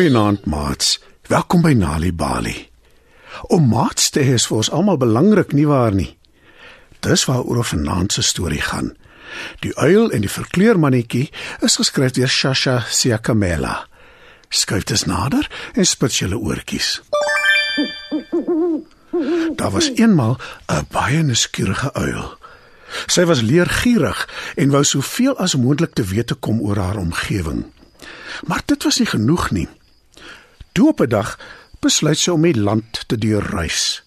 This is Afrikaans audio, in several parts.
Goeienaand, maats. Welkom by Nali Bali. Om maats te hê is vir ons almal belangrik, nie waar nie? Dis waaroor ons vanaand se storie gaan. Die uil en die verkleurmannetjie is geskryf deur Shasha Siakamela. Skuif dit nader en spits julle oortjies. Daar was eenmal 'n baie nuuskierige uil. Sy was leergierig en wou soveel as moontlik te wete kom oor haar omgewing. Maar dit was nie genoeg nie. Toe op 'n dag besluit sy om die land te deurreis.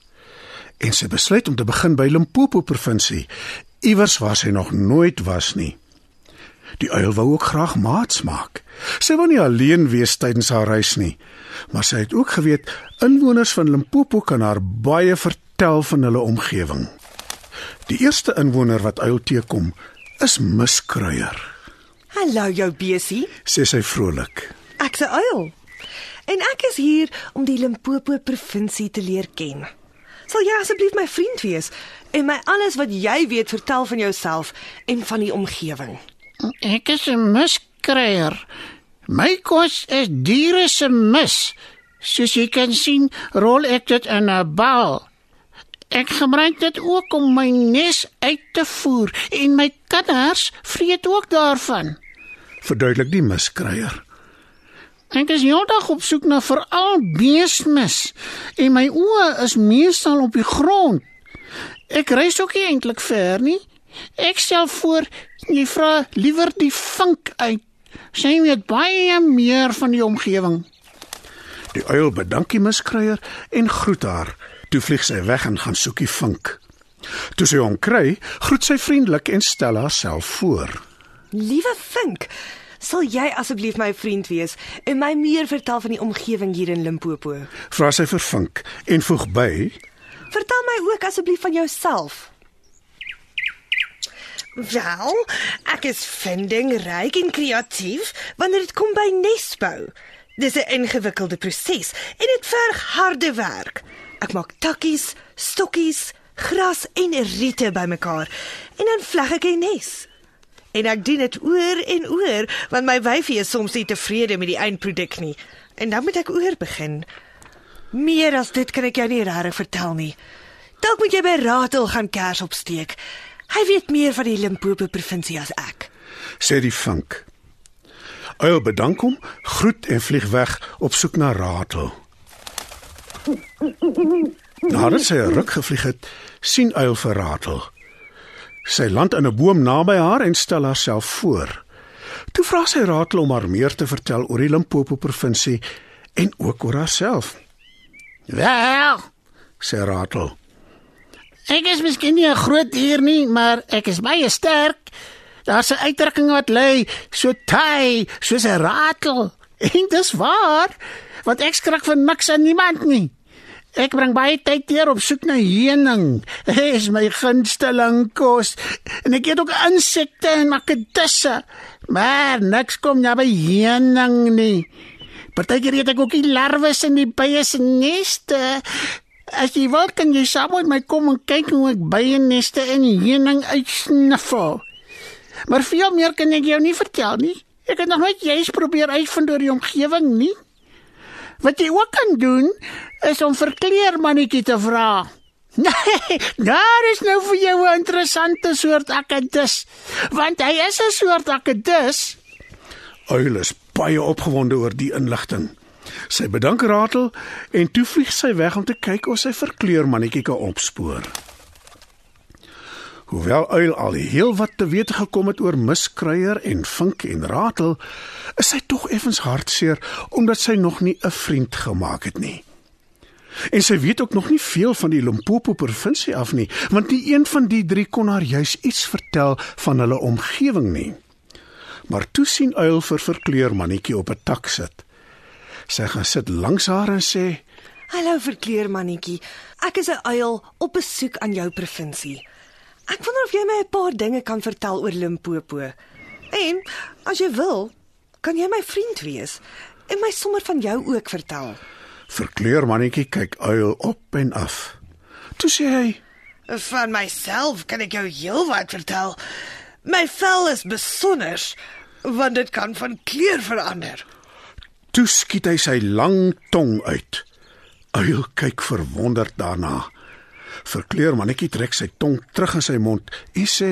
En sy besluit om te begin by Limpopo provinsie, iewers waar sy nog nooit was nie. Die uil wou ook graag maats maak. Sy wou nie alleen wees tydens haar reis nie, maar sy het ook geweet inwoners van Limpopo kan haar baie vertel van hulle omgewing. Die eerste inwoner wat uil teekom, is Miskruier, Hallo jou besie. sê sy vrolik. Ek's 'n uil. En ek is hier om die Limpopo provinsie te leer ken. Sal jy asseblief my vriend wees en my alles wat jy weet vertel van jouself en van die omgewing? Ek is 'n miskruier. My kos is diere se mis. Soos jy kan sien, rol ek dit in 'n bal. Ek gebruik dit ook om my nes uit te voer en my kinders vreet ook daarvan. Verduidelik die Miskruier. Ek is heeldag op soek na veral beesmis en my oë is meestal op die grond. Ek reis ook nie eintlik ver nie. Ek stel voor jy vra liewer die vink uit. Sy weet baie meer van die omgewing. Die uil bedank die Miskruier en groet haar. Toe vlieg sy weg en gaan soek die vink. Toe sy hom kry, groet sy vriendelik en stel haarself voor. Liewe Vink, sal jy asseblief my vriend wees en my meer vertel van die omgewing hier in Limpopo? Vra sy vir vink en voeg by: Vertel my ook asseblief van jouself. Wel, ek is vindingryk en kreatief wanneer dit kom by nesbou. Dis 'n ingewikkelde proses en dit verg harde werk. Ek maak takkies, stokkies, gras en riete bymekaar en dan vleg ek 'n nes. En ek doen dit oor en oor want my wyfie is soms nie tevrede met die eindproduk nie. En dan moet ek oor begin. Meer as dit kan ek jou nie regtig vertel nie. Dalk moet jy by Ratel gaan kers opsteek. Hy weet meer van die Limpopo provinsie as ek. sê die vink. Uil bedank hom, groet en vlieg weg op soek na Ratel. Nadat sy 'n ruk gevlieg het, sien Uil vir Ratel. Sy land in 'n boom naby haar en stel haarself voor. Toe vra sy Ratel om haar meer te vertel oor die Limpopo provinsie en ook oor haarself. Wel, Sê Ratel. ek is miskien nie 'n groot dier nie, maar ek is baie sterk. Daar's 'n uitdrukking wat lui so taai soos 'n ratel. En dis waar, want ek skrik vir niks aan niemand nie. Ek bring baie tyd deur op soek na heuning. Dit is my gunsteling kos. En ek eet ook insekte en makedisse. Maar niks kom naby heuning nie. Partykeer eet ek ook die larwes in die bye se neste. As jy wil kan jy saam met my kom en kyk hoe ek bye neste en heuning uitsniffel. Maar veel meer kan ek jou nie vertel nie. Ek het nog nooit juis probeer uitvind oor die omgewing nie. Wat jy ook kan doen is om vir kleermannetjie te vra. Nee, daar is nou vir jou 'n interessante soort akedus, want hy is 'n soort akedus. Uil is baie opgewonde oor die inligting. Sy bedank Ratel en toe vlieg sy weg om te kyk of sy vir kleurmannetjie kan opspoor. Hoewel Uil al heel wat te wete gekom het oor miskruier en vink en Ratel, is sy tog effens hartseer omdat sy nog nie 'n vriend gemaak het nie. En sy weet ook nog nie veel van die Limpopo provinsie af nie, want nie een van die drie kon haar juis iets vertel van hulle omgewing nie. Maar toe sien Uil vir verkleurmannetjie op 'n tak sit. Sy gaan sit langs haar en sê: Hallo verkleurmannetjie. Ek is 'n uil op besoek aan jou provinsie. Ek wonder of jy my 'n paar dinge kan vertel oor Limpopo. En as jy wil, kan jy my vriend wees en my sommer van jou ook vertel. Verkleurmannetjie kyk Uil op en af. Toe sê hy: Van myself kan ek jou heelwat vertel. My vel is besonder want dit kan van kleur verander. Toe skiet hy sy lang tong uit. Uil kyk verwonderd daarna. Verkleur mannetjie trek sy tong terug in sy mond en sê: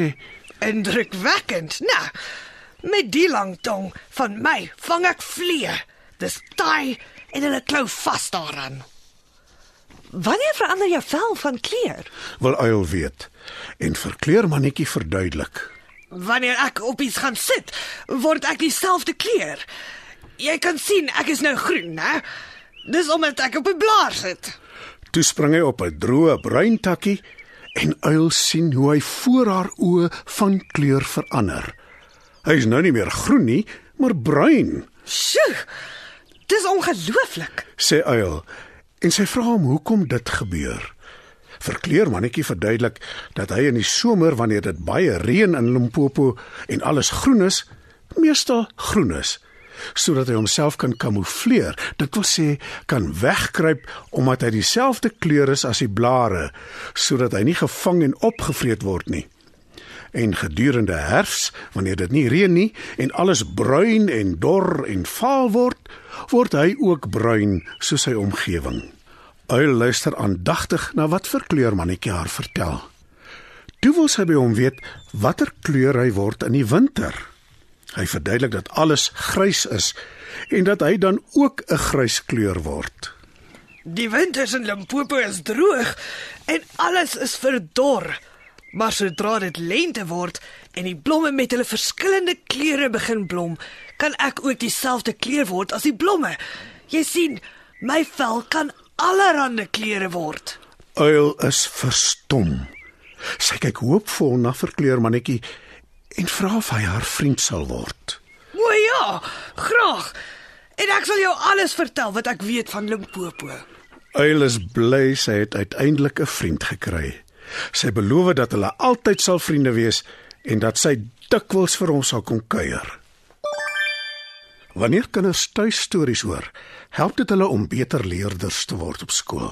Indrukwekkend. Nou, met die lang tong van my vang ek vliee. Dis taai en hulle klou vas daaraan. Wanneer verander jou vel van kleur? "Wil Uil weet." En verkleur mannetjie verduidelik. Wanneer ek op iets gaan sit, word ek dieselfde kleur. Jy kan sien ek is nou groen, né? Dis omdat ek op 'n blaar sit. Toe spring hy op 'n droë bruin takkie en Uil sien hoe hy voor haar oë van kleur verander. Hy is nou nie meer groen nie, maar bruin, Sjoe. Dis ongelooflik. sê Uil en sy vra hom hoekom dit gebeur. Verkleur mannetjie verduidelik dat hy in die somer wanneer dit baie reën in Limpopo en alles groen is, meestal groen is, sodat hy homself kan kamoufleer. Dit wil sê kan wegkruip omdat hy dieselfde kleur is as die blare, sodat hy nie gevang en opgevreet word nie. En gedurende herfs, wanneer dit nie reën nie en alles bruin en dor en vaal word, word hy ook bruin soos sy omgewing. Uil luister aandagtig na wat verkleur mannetjie haar vertel. Toe wil sy by hom weet watter kleur hy word in die winter. Hy verduidelik dat alles grys is en dat hy dan ook 'n grys kleur word. Die winters in Limpopo is droog en alles is verdor. Maar sodra dit lente word en die blomme met hulle verskillende kleure begin blom, kan ek ook dieselfde kleur word as die blomme. Jy sien, my vel kan allerlei kleure word. Uil is verstom. Sy kyk hoopvol na verkleur mannetjie en vra of hy haar vriend sal word. O ja, graag. En ek sal jou alles vertel wat ek weet van Limpopo. Uil is bly sy het uiteindelik 'n vriend gekry. Sy beloof dat hulle altyd sal vriende wees en dat sy dikwels vir hom sal kom kuier. Wanneer kinders tuis stories hoor, help dit hulle om beter leerders te word op skool.